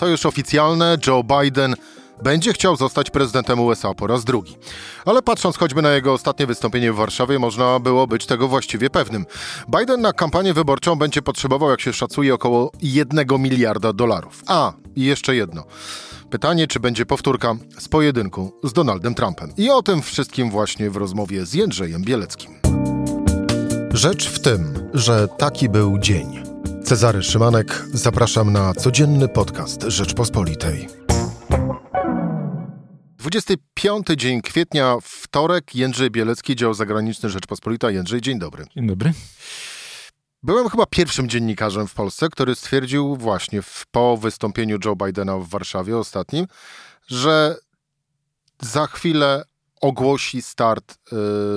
to już oficjalne, Joe Biden będzie chciał zostać prezydentem USA po raz drugi. Ale patrząc choćby na jego ostatnie wystąpienie w Warszawie, można było być tego właściwie pewnym. Biden na kampanię wyborczą będzie potrzebował, jak się szacuje, około 1 miliarda dolarów. A, i jeszcze jedno. Pytanie, czy będzie powtórka z pojedynku z Donaldem Trumpem. I o tym wszystkim właśnie w rozmowie z Jędrzejem Bieleckim. Rzecz w tym, że taki był dzień. Cezary Szymanek, zapraszam na codzienny podcast Rzeczpospolitej. 25 dzień kwietnia, wtorek, Jędrzej Bielecki, dział zagraniczny Rzeczpospolita. Jędrzej, dzień dobry. Dzień dobry. Byłem chyba pierwszym dziennikarzem w Polsce, który stwierdził właśnie w, po wystąpieniu Joe Bidena w Warszawie ostatnim, że za chwilę ogłosi start y,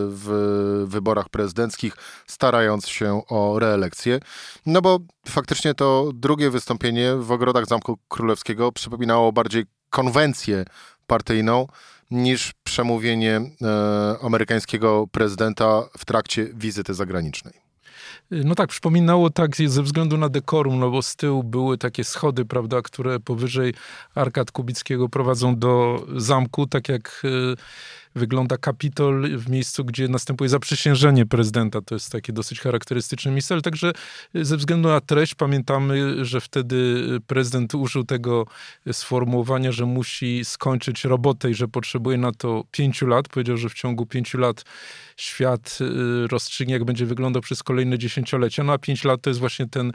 w wyborach prezydenckich, starając się o reelekcję. No bo faktycznie to drugie wystąpienie w ogrodach Zamku Królewskiego przypominało bardziej konwencję partyjną niż przemówienie e, amerykańskiego prezydenta w trakcie wizyty zagranicznej. No tak, przypominało tak ze względu na dekorum, no bo z tyłu były takie schody, prawda, które powyżej Arkad Kubickiego prowadzą do zamku, tak jak e, wygląda Kapitol w miejscu, gdzie następuje zaprzysiężenie prezydenta. To jest takie dosyć charakterystyczne miejsce, ale także ze względu na treść pamiętamy, że wtedy prezydent użył tego sformułowania, że musi skończyć robotę i że potrzebuje na to pięciu lat. Powiedział, że w ciągu pięciu lat świat y, rozstrzygnie, jak będzie wyglądał przez kolejne dziesięciolecia. No a pięć lat to jest właśnie ten,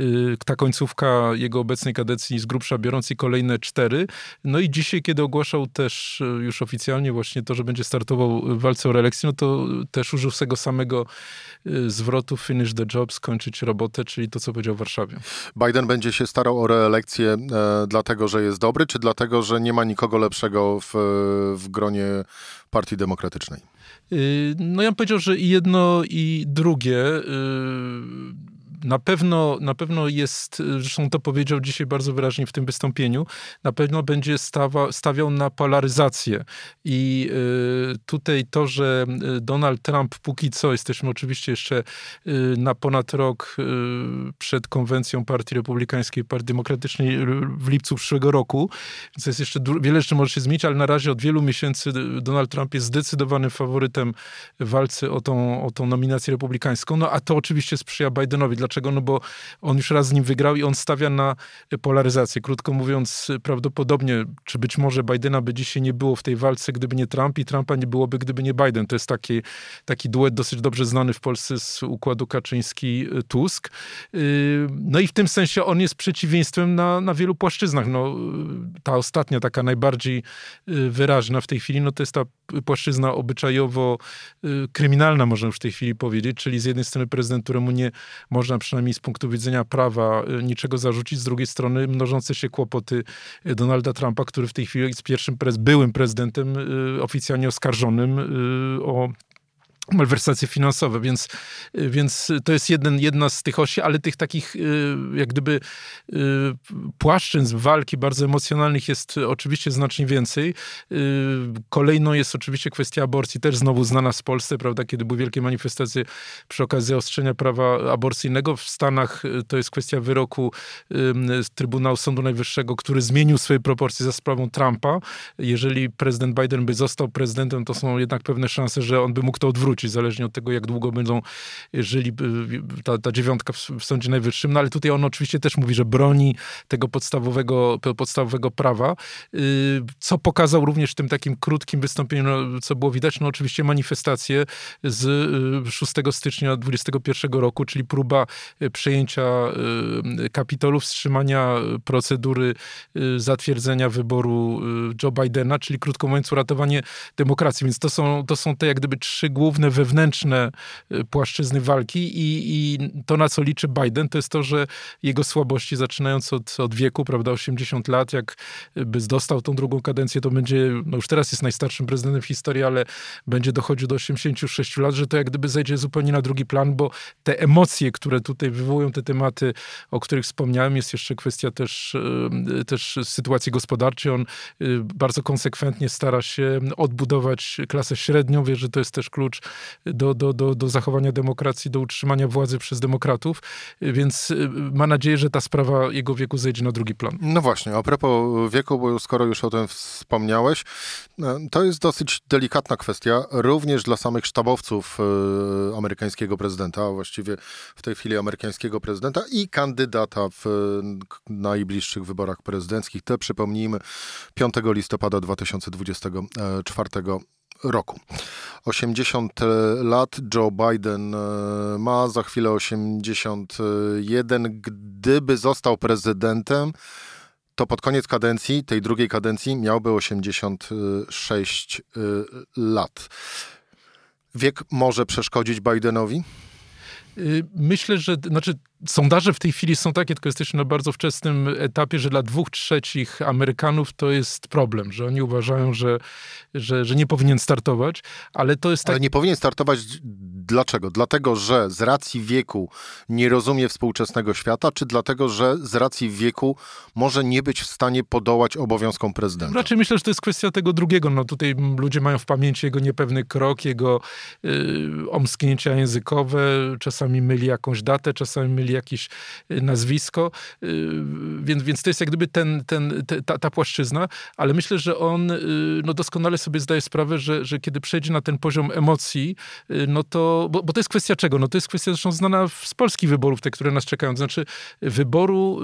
y, ta końcówka jego obecnej kadencji z grubsza biorąc i kolejne cztery. No i dzisiaj, kiedy ogłaszał też y, już oficjalnie właśnie to, że będzie startował w walce o reelekcję, no to też użył tego samego zwrotu finish the job, skończyć robotę, czyli to, co powiedział w Warszawie. Biden będzie się starał o reelekcję e, dlatego, że jest dobry, czy dlatego, że nie ma nikogo lepszego w, w gronie Partii Demokratycznej? Y, no ja bym powiedział, że i jedno, i drugie. Y, na pewno, na pewno jest, zresztą to powiedział dzisiaj bardzo wyraźnie w tym wystąpieniu, na pewno będzie stawa, stawiał na polaryzację. I y, tutaj to, że Donald Trump póki co, jesteśmy oczywiście jeszcze na ponad rok przed konwencją Partii Republikańskiej, Partii Demokratycznej w lipcu przyszłego roku, więc jest jeszcze wiele rzeczy może się zmienić, ale na razie od wielu miesięcy Donald Trump jest zdecydowanym faworytem w walce o tą, o tą nominację republikańską. No a to oczywiście sprzyja Bidenowi. Dlaczego? No bo on już raz z nim wygrał i on stawia na polaryzację. Krótko mówiąc, prawdopodobnie, czy być może Bidena by dzisiaj nie było w tej walce, gdyby nie Trump i Trumpa nie byłoby, gdyby nie Biden. To jest taki, taki duet dosyć dobrze znany w Polsce z układu Kaczyński-Tusk. Yy, no i w tym sensie on jest przeciwieństwem na, na wielu płaszczyznach. No, ta ostatnia, taka najbardziej yy, wyraźna w tej chwili, no to jest ta płaszczyzna obyczajowo Y, kryminalna, można już w tej chwili powiedzieć, czyli z jednej strony prezydent, któremu nie można przynajmniej z punktu widzenia prawa y, niczego zarzucić, z drugiej strony mnożące się kłopoty y, Donalda Trumpa, który w tej chwili jest pierwszym byłym prezydentem oficjalnie oskarżonym o malwersacje finansowe, więc, więc to jest jeden, jedna z tych osi, ale tych takich y, jak gdyby y, płaszczyzn walki bardzo emocjonalnych jest oczywiście znacznie więcej. Y, kolejną jest oczywiście kwestia aborcji, też znowu znana z Polsce, prawda, kiedy były wielkie manifestacje przy okazji zaostrzenia prawa aborcyjnego. W Stanach to jest kwestia wyroku Trybunału Sądu Najwyższego, który zmienił swoje proporcje za sprawą Trumpa. Jeżeli prezydent Biden by został prezydentem, to są jednak pewne szanse, że on by mógł to odwrócić wrócić, zależnie od tego, jak długo będą żyli y, ta, ta dziewiątka w, Sądzie Najwyższym. No ale tutaj on oczywiście też mówi, że broni tego podstawowego, podstawowego prawa, y, co pokazał również w tym takim krótkim wystąpieniu, no, co było widać, no oczywiście manifestacje z 6 y, stycznia 2021 roku, czyli próba przejęcia Kapitolu, wstrzymania procedury zatwierdzenia wyboru Joe Bidena, czyli krótko mówiąc uratowanie demokracji. Więc to są, to są te jak gdyby trzy główne wewnętrzne y, płaszczyzny walki i, i to, na co liczy Biden, to jest to, że jego słabości, zaczynając od, od wieku, prawda, 80 lat, jak by dostał tą drugą kadencję, to będzie, no już teraz jest najstarszym prezydentem w historii, ale będzie dochodził do 86 lat, że to jak gdyby zejdzie zupełnie na drugi plan, bo te emocje, które tutaj wywołują te tematy, o których wspomniałem, jest jeszcze kwestia też, y, też sytuacji gospodarczej. On y, bardzo konsekwentnie stara się odbudować klasę średnią, wie, że to jest też klucz do, do, do, do zachowania demokracji, do utrzymania władzy przez demokratów, więc ma nadzieję, że ta sprawa jego wieku zejdzie na drugi plan. No właśnie, a propos wieku, bo skoro już o tym wspomniałeś, to jest dosyć delikatna kwestia, również dla samych sztabowców amerykańskiego prezydenta, a właściwie w tej chwili amerykańskiego prezydenta i kandydata w najbliższych wyborach prezydenckich. Te przypomnijmy 5 listopada 2024 roku. 80 lat Joe Biden e, ma, za chwilę 81. Gdyby został prezydentem, to pod koniec kadencji, tej drugiej kadencji, miałby 86 e, lat. Wiek może przeszkodzić Bidenowi? Y, myślę, że znaczy sondaże w tej chwili są takie, tylko jesteśmy na bardzo wczesnym etapie, że dla dwóch trzecich Amerykanów to jest problem, że oni uważają, że, że, że nie powinien startować, ale to jest tak... Ale nie powinien startować dlaczego? Dlatego, że z racji wieku nie rozumie współczesnego świata, czy dlatego, że z racji wieku może nie być w stanie podołać obowiązkom prezydenta? Raczej myślę, że to jest kwestia tego drugiego. No tutaj ludzie mają w pamięci jego niepewny krok, jego yy, omsknięcia językowe, czasami myli jakąś datę, czasami myli jakieś y, nazwisko, y, więc, więc to jest jak gdyby ten, ten, ta, ta płaszczyzna, ale myślę, że on y, no doskonale sobie zdaje sprawę, że, że kiedy przejdzie na ten poziom emocji, no to, bo, bo to jest kwestia czego? No to jest kwestia zresztą znana z polskich wyborów, te, które nas czekają, to znaczy wyboru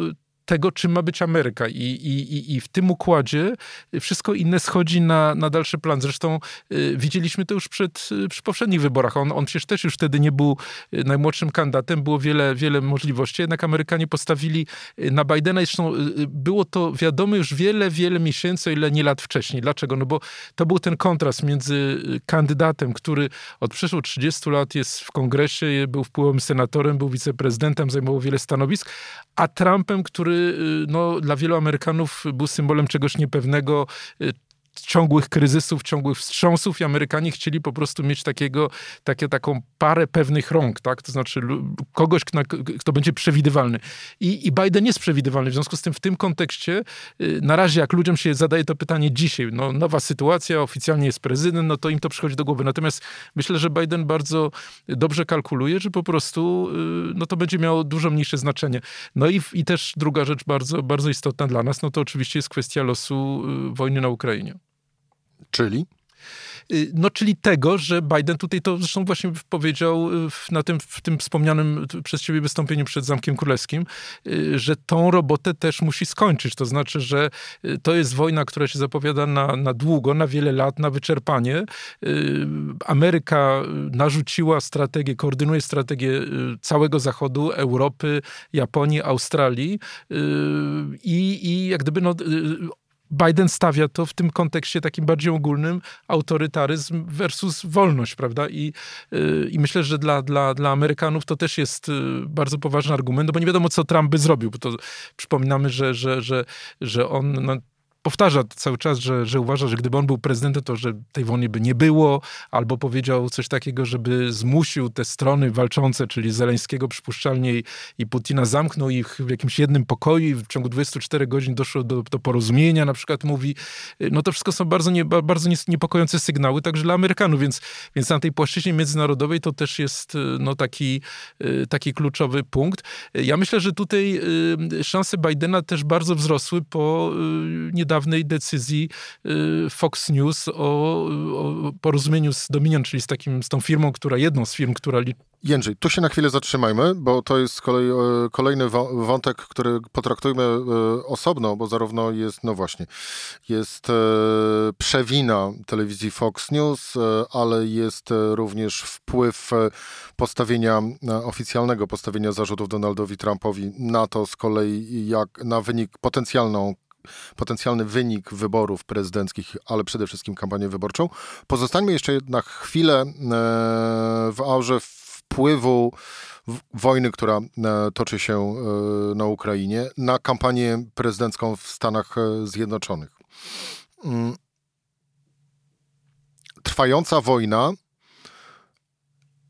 tego, czym ma być Ameryka. I, i, i w tym układzie wszystko inne schodzi na, na dalszy plan. Zresztą y, widzieliśmy to już przed, y, przy poprzednich wyborach. On, on przecież też już wtedy nie był y, najmłodszym kandydatem, było wiele, wiele możliwości, jednak Amerykanie postawili y, na Bidena. Zresztą y, było to wiadome już wiele, wiele miesięcy, ile nie lat wcześniej. Dlaczego? No bo to był ten kontrast między kandydatem, który od przeszło 30 lat jest w kongresie, był wpływowym senatorem, był wiceprezydentem, zajmował wiele stanowisk, a Trumpem, który Y, no, dla wielu Amerykanów był symbolem czegoś niepewnego, y, ciągłych kryzysów, ciągłych wstrząsów i Amerykanie chcieli po prostu mieć takiego, takie, taką parę pewnych rąk, tak? To znaczy kogoś, kto będzie przewidywalny. I, I Biden jest przewidywalny. W związku z tym w tym kontekście y, na razie jak ludziom się zadaje to pytanie dzisiaj, no nowa sytuacja, oficjalnie jest prezydent, no to im to przychodzi do głowy. Natomiast myślę, że Biden bardzo dobrze kalkuluje, że po prostu y, no to będzie miało dużo mniejsze znaczenie. No i, i też druga rzecz bardzo, bardzo istotna dla nas, no to oczywiście jest kwestia losu y, wojny na Ukrainie. Czyli? Y, no, czyli tego, że Biden tutaj to zresztą właśnie powiedział y, na tym, w tym wspomnianym przez ciebie wystąpieniu przed Zamkiem Królewskim, y, że tą robotę też musi skończyć. To znaczy, że to jest wojna, która się zapowiada na, na długo, na wiele lat, na wyczerpanie. Ameryka narzuciła strategię, koordynuje strategię całego Zachodu, Europy, Japonii, Australii i, i jak gdyby no, Biden stawia to w tym kontekście takim bardziej ogólnym autorytaryzm versus wolność, prawda? I, yy, i myślę, że dla, dla, dla Amerykanów to też jest yy, bardzo poważny argument, no bo nie wiadomo, co Trump by zrobił, bo to przypominamy, że, że, że, że on no, powtarza cały czas, że, że uważa, że gdyby on był prezydentem, to że tej wojny by nie było, albo powiedział coś takiego, żeby zmusił te strony walczące, czyli Zeleńskiego przypuszczalnie i, i Putina, zamknął ich w jakimś jednym pokoju i w ciągu 24 godzin doszło do, do porozumienia, na przykład mówi, no to wszystko są bardzo, nie, bardzo niepokojące sygnały, także dla Amerykanów, więc, więc na tej płaszczyźnie międzynarodowej to też jest no, taki, taki kluczowy punkt. Ja myślę, że tutaj y, szanse Bidena też bardzo wzrosły po y, niedawnym niedawnej decyzji y, Fox News o, o porozumieniu z Dominion, czyli z, takim, z tą firmą, która, jedną z firm, która Jędrzej, tu się na chwilę zatrzymajmy, bo to jest kolej, e, kolejny wątek, który potraktujmy e, osobno, bo zarówno jest, no właśnie, jest e, przewina telewizji Fox News, ale jest również wpływ postawienia oficjalnego postawienia zarzutów Donaldowi Trumpowi na to z kolei jak na wynik potencjalną potencjalny wynik wyborów prezydenckich, ale przede wszystkim kampanię wyborczą. Pozostańmy jeszcze na chwilę e, w aurze wpływu wojny, która e, toczy się e, na Ukrainie, na kampanię prezydencką w Stanach Zjednoczonych. Mm. Trwająca wojna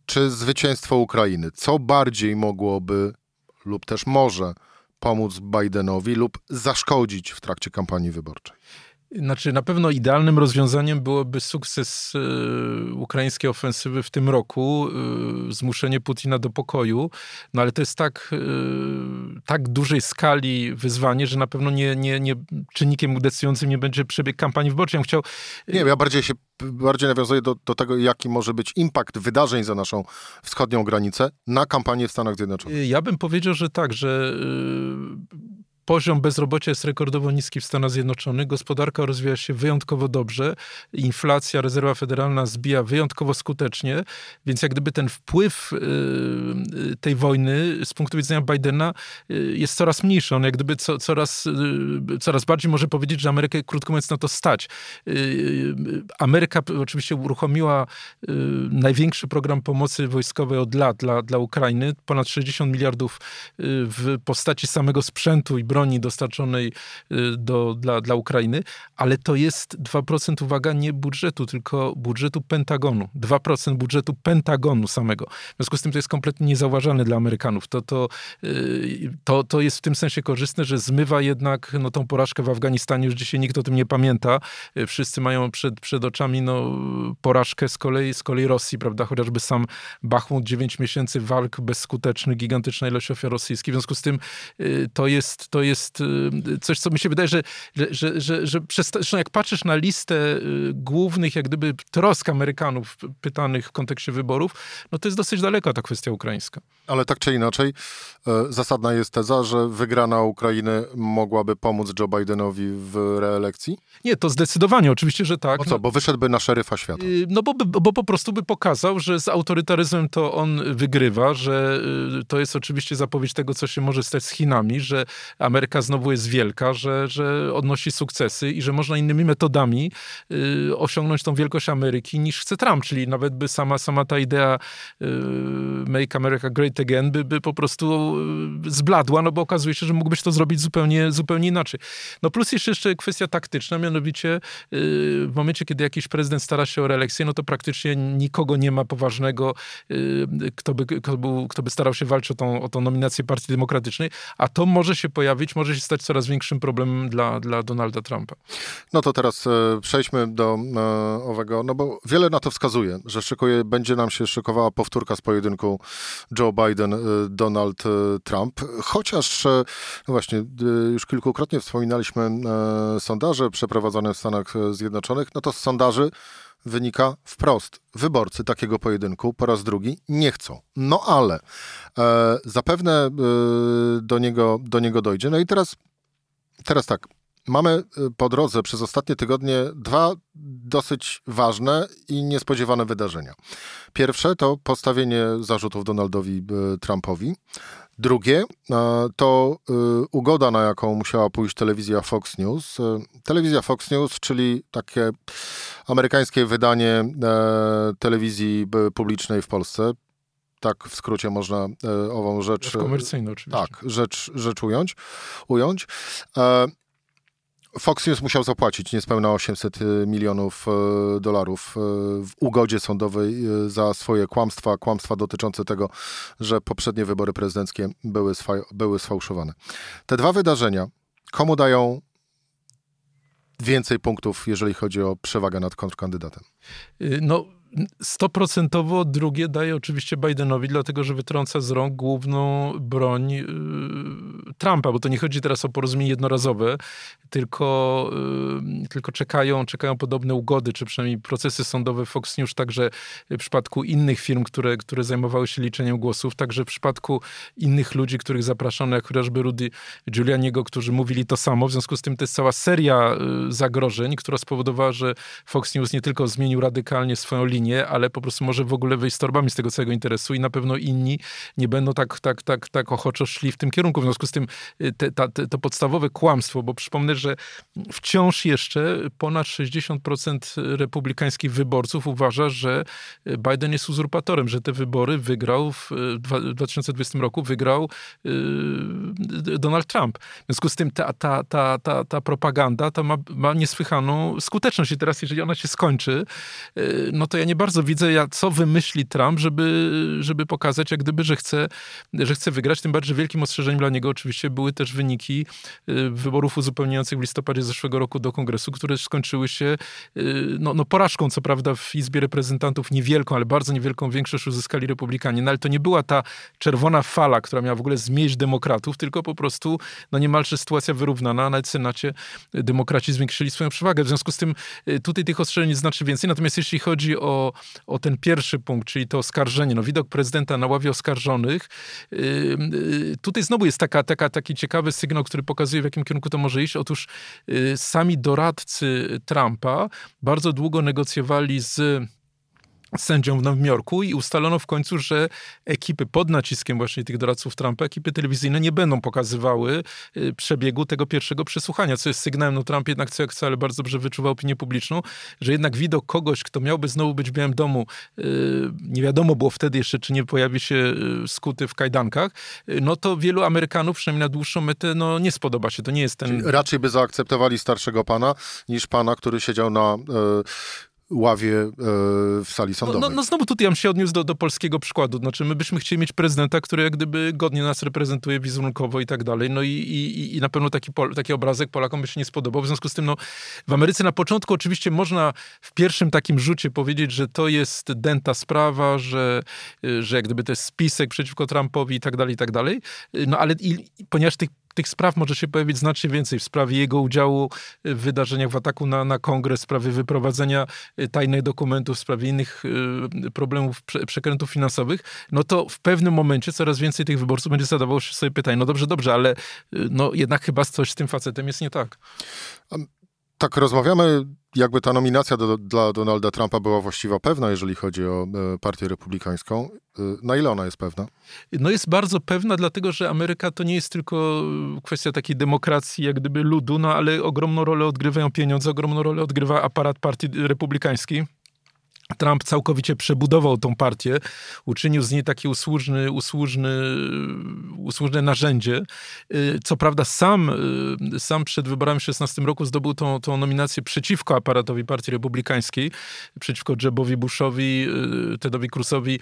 czy zwycięstwo Ukrainy? Co bardziej mogłoby lub też może pomóc Bidenowi lub zaszkodzić w trakcie kampanii wyborczej? Znaczy, na pewno idealnym rozwiązaniem byłoby sukces y, ukraińskiej ofensywy w tym roku, y, zmuszenie Putina do pokoju, no ale to jest tak, y, tak dużej skali wyzwanie, że na pewno nie, nie, nie, czynnikiem decydującym nie będzie przebieg kampanii wyborczej. Ja chciał... Nie, ja bardziej się bardziej nawiązuję do, do tego, jaki może być impact wydarzeń za naszą wschodnią granicę na kampanię w Stanach Zjednoczonych. Ja bym powiedział, że tak, że Poziom bezrobocia jest rekordowo niski w Stanach Zjednoczonych, gospodarka rozwija się wyjątkowo dobrze, inflacja, rezerwa federalna zbija wyjątkowo skutecznie, więc jak gdyby ten wpływ y, y, tej wojny z punktu widzenia Bidena y, jest coraz mniejszy. On jak gdyby co, coraz, coraz bardziej może powiedzieć, że Amerykę krótko mówiąc na to stać. Ameryka oczywiście uruchomiła największy program pomocy wojskowej od lat dla, dla Ukrainy, ponad 60 miliardów w postaci samego sprzętu i broni broni dostarczonej y, do, dla, dla Ukrainy, ale to jest 2%, uwaga, nie budżetu, tylko budżetu Pentagonu. 2% budżetu Pentagonu samego. W związku z tym to jest kompletnie niezauważalne dla Amerykanów. To, to, y, to, to jest w tym sensie korzystne, że zmywa jednak no, tą porażkę w Afganistanie. Już dzisiaj nikt o tym nie pamięta. Y, wszyscy mają przed, przed oczami no, porażkę z kolei, z kolei Rosji, prawda? Chociażby sam Bachmut, 9 miesięcy walk bezskutecznych, gigantyczna ilość ofiar rosyjskich. W związku z tym to jest, to jest y, coś, co mi się wydaje, że, że, że, że jak patrzysz na listę y, głównych jak gdyby trosk Amerykanów pytanych w kontekście wyborów, no to jest dosyć daleka ta kwestia ukraińska. Ale tak czy inaczej, e, zasadna jest teza, że wygrana Ukrainy mogłaby pomóc Joe Bidenowi w reelekcji? Nie, to zdecydowanie, oczywiście, że tak. O co, bo wyszedłby na szeryfa świata? Y, no bo, bo po prostu by pokazał, że z autorytaryzmem to on wygrywa, że to jest oczywiście zapowiedź tego, co się może stać z Chinami, że Ameryka znowu jest wielka, że, że odnosi sukcesy i że można innymi metodami y, osiągnąć tą wielkość Ameryki niż chce Trump, czyli nawet by sama, sama ta idea y, Make America Great Again by, by po prostu y, zbladła, no bo okazuje się, że mógłbyś to zrobić zupełnie, zupełnie inaczej. No plus jeszcze, jeszcze kwestia taktyczna, mianowicie y, w momencie, kiedy jakiś prezydent stara się o reelekcję, no to praktycznie nikogo nie ma poważnego, y, kto by, kto, był, kto by starał się walczyć o tą, o tą nominację Partii Demokratycznej, a to może się pojawić może się stać coraz większym problemem dla, dla Donalda Trumpa. No to teraz e, przejdźmy do e, owego, no bo wiele na to wskazuje, że szykuje, będzie nam się szykowała powtórka z pojedynku Joe Biden-Donald e, e, Trump, chociaż, e, no właśnie, już kilkukrotnie wspominaliśmy sondaże przeprowadzone w Stanach Zjednoczonych, no to z sondaży wynika wprost. Wyborcy takiego pojedynku po raz drugi nie chcą. No ale e, zapewne e, do, niego, do niego dojdzie. No i teraz, teraz tak. Mamy e, po drodze przez ostatnie tygodnie dwa dosyć ważne i niespodziewane wydarzenia. Pierwsze to postawienie zarzutów Donaldowi e, Trumpowi. Drugie e, to e, ugoda, na jaką musiała pójść telewizja Fox News. E, telewizja Fox News, czyli takie amerykańskie wydanie telewizji publicznej w Polsce. Tak w skrócie można ową rzecz. Komercyjną oczywiście. Tak, rzecz, rzecz ująć. ująć. Fox News musiał zapłacić niespełna 800 y, milionów y, dolarów y, w ugodzie sądowej za swoje kłamstwa, kłamstwa dotyczące tego, że poprzednie wybory prezydenckie były, były sfałszowane. Te dwa wydarzenia komu dają więcej punktów, jeżeli chodzi o przewagę nad kontrkandydatem? No, Stoprocentowo drugie daje oczywiście Bidenowi, dlatego że wytrąca z rąk główną broń yy, Trumpa, bo to nie chodzi teraz o porozumienie jednorazowe, tylko, yy, tylko czekają, czekają podobne ugody, czy przynajmniej procesy sądowe Fox News, także w przypadku innych firm, które, które zajmowały się liczeniem głosów, także w przypadku innych ludzi, których zapraszano, jak chociażby Rudy Giulianiego, którzy mówili to samo. W związku z tym to jest cała seria yy, zagrożeń, która spowodowała, że Fox News nie tylko zmienił radykalnie swoją linię, nie, ale po prostu może w ogóle wyjść z torbami z tego całego interesu i na pewno inni nie będą tak, tak, tak, tak ochoczo szli w tym kierunku. W związku z tym y, te, ta, te, to podstawowe kłamstwo, bo przypomnę, że wciąż jeszcze ponad 60% republikańskich wyborców uważa, że Biden jest uzurpatorem, że te wybory wygrał w 2020 roku, wygrał y, Donald Trump. W związku z tym ta, ta, ta, ta, ta propaganda ta ma, ma niesłychaną skuteczność i teraz jeżeli ona się skończy, y, no to ja nie bardzo widzę, co wymyśli Trump, żeby, żeby pokazać, jak gdyby, że chce, że chce wygrać. Tym bardziej, że wielkim ostrzeżeniem dla niego oczywiście były też wyniki y, wyborów uzupełniających w listopadzie zeszłego roku do kongresu, które skończyły się no, no porażką, co prawda w Izbie Reprezentantów niewielką, ale bardzo niewielką większość uzyskali republikanie, no ale to nie była ta czerwona fala, która miała w ogóle zmieść demokratów, tylko po prostu no niemalże sytuacja wyrównana, a nawet w Senacie demokraci zwiększyli swoją przewagę. W związku z tym tutaj tych ostrzeżeń znaczy więcej. Natomiast jeśli chodzi o, o ten pierwszy punkt, czyli to oskarżenie, no widok prezydenta na ławie oskarżonych, tutaj znowu jest taka, taka, taki ciekawy sygnał, który pokazuje, w jakim kierunku to może iść. Otóż sami doradcy Trumpa bardzo długo negocjowali z sędzią w Nowym Jorku i ustalono w końcu, że ekipy pod naciskiem właśnie tych doradców Trumpa, ekipy telewizyjne nie będą pokazywały y, przebiegu tego pierwszego przesłuchania, co jest sygnałem, no Trump jednak co jak chce, ale bardzo dobrze wyczuwa opinię publiczną, że jednak widok kogoś, kto miałby znowu być w Białym Domu, y, nie wiadomo było wtedy jeszcze, czy nie pojawi się y, skuty w kajdankach, no to wielu Amerykanów, przynajmniej na dłuższą metę, no nie spodoba się. To nie jest ten... Czyli raczej by zaakceptowali starszego pana, niż pana, który siedział na ławie e, w sali sądowej. No, no, no znowu tutaj ja bym się odniósł do, do polskiego przykładu. Znaczy my byśmy chcieli mieć prezydenta, który jak gdyby godnie nas reprezentuje wizerunkowo i tak dalej. No i, i, i na pewno taki, taki obrazek Polakom by się nie spodobał. W związku z tym no, w Ameryce na początku oczywiście można w pierwszym takim rzucie powiedzieć, że to jest dęta sprawa, że, że jak gdyby to jest spisek przeciwko Trumpowi i tak dalej, i tak dalej. No ale i, ponieważ tych tych spraw może się pojawić znacznie więcej w sprawie jego udziału w wydarzeniach w ataku na, na kongres, w sprawie wyprowadzenia y, tajnych dokumentów, w sprawie innych y, problemów, przekrętów finansowych, no to w pewnym momencie coraz więcej tych wyborców będzie zadawało sobie pytanie, no dobrze, dobrze, ale y, no jednak chyba coś z tym facetem jest nie tak. Tak, rozmawiamy, jakby ta nominacja do, dla Donalda Trumpa była właściwa pewna, jeżeli chodzi o e, partię republikańską. E, na ile ona jest pewna? No jest bardzo pewna, dlatego że Ameryka to nie jest tylko kwestia takiej demokracji, jak gdyby ludu, no ale ogromną rolę odgrywają pieniądze, ogromną rolę odgrywa aparat partii republikańskiej. Trump całkowicie przebudował tą partię, uczynił z niej takie usłużny, usłużny, usłużne narzędzie. Y, co prawda sam, y, sam przed wyborami w 2016 roku zdobył tą, tą nominację przeciwko aparatowi Partii Republikańskiej, przeciwko Jebowi Bushowi, y, Tedowi Cruzowi,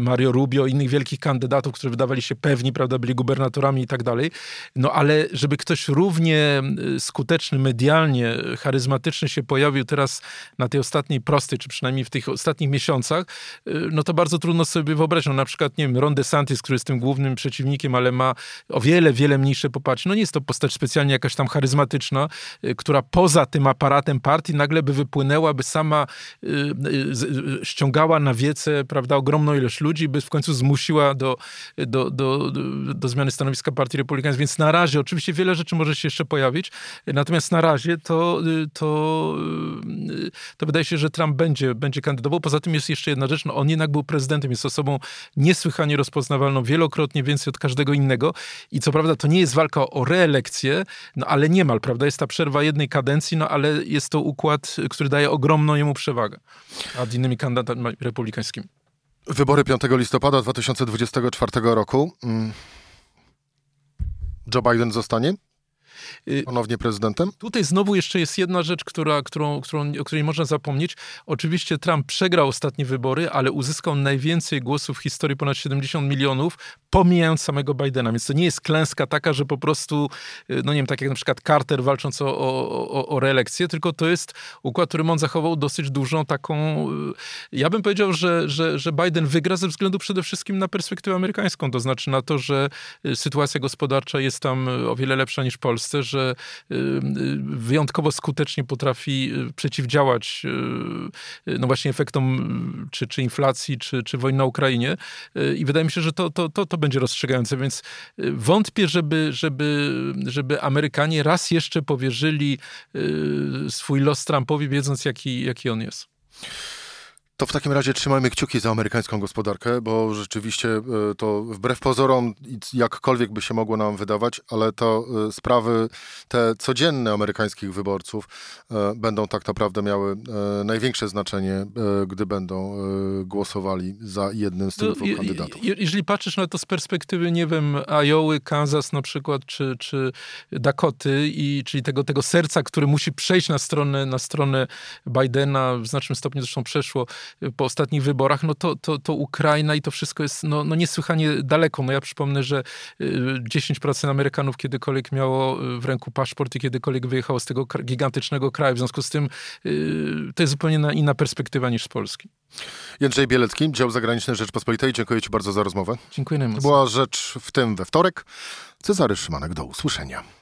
Mario Rubio, innych wielkich kandydatów, którzy wydawali się pewni, prawda, byli gubernatorami i tak dalej. No ale żeby ktoś równie skuteczny, medialnie, charyzmatyczny się pojawił teraz na tej ostatniej prostej, czy przynajmniej w tych ostatnich miesiącach, y, no to bardzo trudno sobie wyobrazić. No na przykład, nie wiem, Ron DeSantis, który jest tym głównym przeciwnikiem, ale ma o wiele, wiele mniejsze poparcie. No nie jest to postać specjalnie jakaś tam charyzmatyczna, y, która poza tym aparatem partii nagle by wypłynęła, by sama y, ściągała na wiece, prawda, ogromną ilość ludzi, by w końcu zmusiła do, do, do, do, zmiany stanowiska partii republikańskiej. Więc na razie, oczywiście wiele rzeczy może się jeszcze pojawić, natomiast na razie to, to, to wydaje się, że Trump będzie, będzie kandydował. Poza tym jest jeszcze jedna rzecz, no on jednak był prezydentem, jest osobą niesłychanie rozpoznawalną, wielokrotnie więcej od każdego innego i co prawda to nie jest walka o reelekcję, no ale niemal, prawda, jest ta przerwa jednej kadencji, no ale jest to układ, który daje ogromną jemu przewagę nad innymi kandydatami republikańskimi. Wybory 5 listopada 2024 roku. Mm. Joe Biden zostanie? Y, ponownie prezydentem? Tutaj znowu jeszcze jest jedna rzecz, która, którą, którą, o której można zapomnieć. Oczywiście Trump przegrał ostatnie wybory, ale uzyskał najwięcej głosów w historii, ponad 70 milionów, pomijając samego Bidena. Więc to nie jest klęska taka, że po prostu, y, no nie wiem, tak jak na przykład Carter walcząc o, o, o reelekcję, tylko to jest układ, którym on zachował dosyć dużą taką... Y, ja bym powiedział, że, że, że Biden wygra ze względu przede wszystkim na perspektywę amerykańską, to znaczy na to, że sytuacja gospodarcza jest tam o wiele lepsza niż w Polsce, że y, y, wyjątkowo skutecznie potrafi y, przeciwdziałać no właśnie efektom czy, czy inflacji, czy, czy wojny na Ukrainie. I wydaje mi się, że to, to, to, to będzie rozstrzygające, więc wątpię, żeby, żeby, żeby Amerykanie raz jeszcze powierzyli swój los Trumpowi, wiedząc jaki, jaki on jest. To w takim razie trzymajmy kciuki za amerykańską gospodarkę, bo rzeczywiście e, to wbrew pozorom, jakkolwiek by się mogło nam wydawać, ale to e, sprawy te codzienne amerykańskich wyborców e, będą tak naprawdę miały największe znaczenie, gdy będą głosowali za jednym z tych no, dwóch kandydatów. Jeżeli patrzysz na to z perspektywy, nie wiem, Iowa, Kansas na przykład, czy, czy Dakoty, i, czyli tego, tego serca, które musi przejść na stronę, na stronę Bidena, w znacznym stopniu zresztą przeszło, po ostatnich wyborach, no to, to, to Ukraina i to wszystko jest no, no niesłychanie daleko. No ja przypomnę, że 10% Amerykanów kiedykolwiek miało w ręku paszport i kiedykolwiek wyjechało z tego gigantycznego kraju. W związku z tym to jest zupełnie inna perspektywa niż z Polski. Jędrzej Bielecki, dział zagraniczny Rzeczpospolitej. Dziękuję Ci bardzo za rozmowę. Dziękuję najmocniej. Była rzecz w tym we wtorek. Cezary Szymanek, do usłyszenia.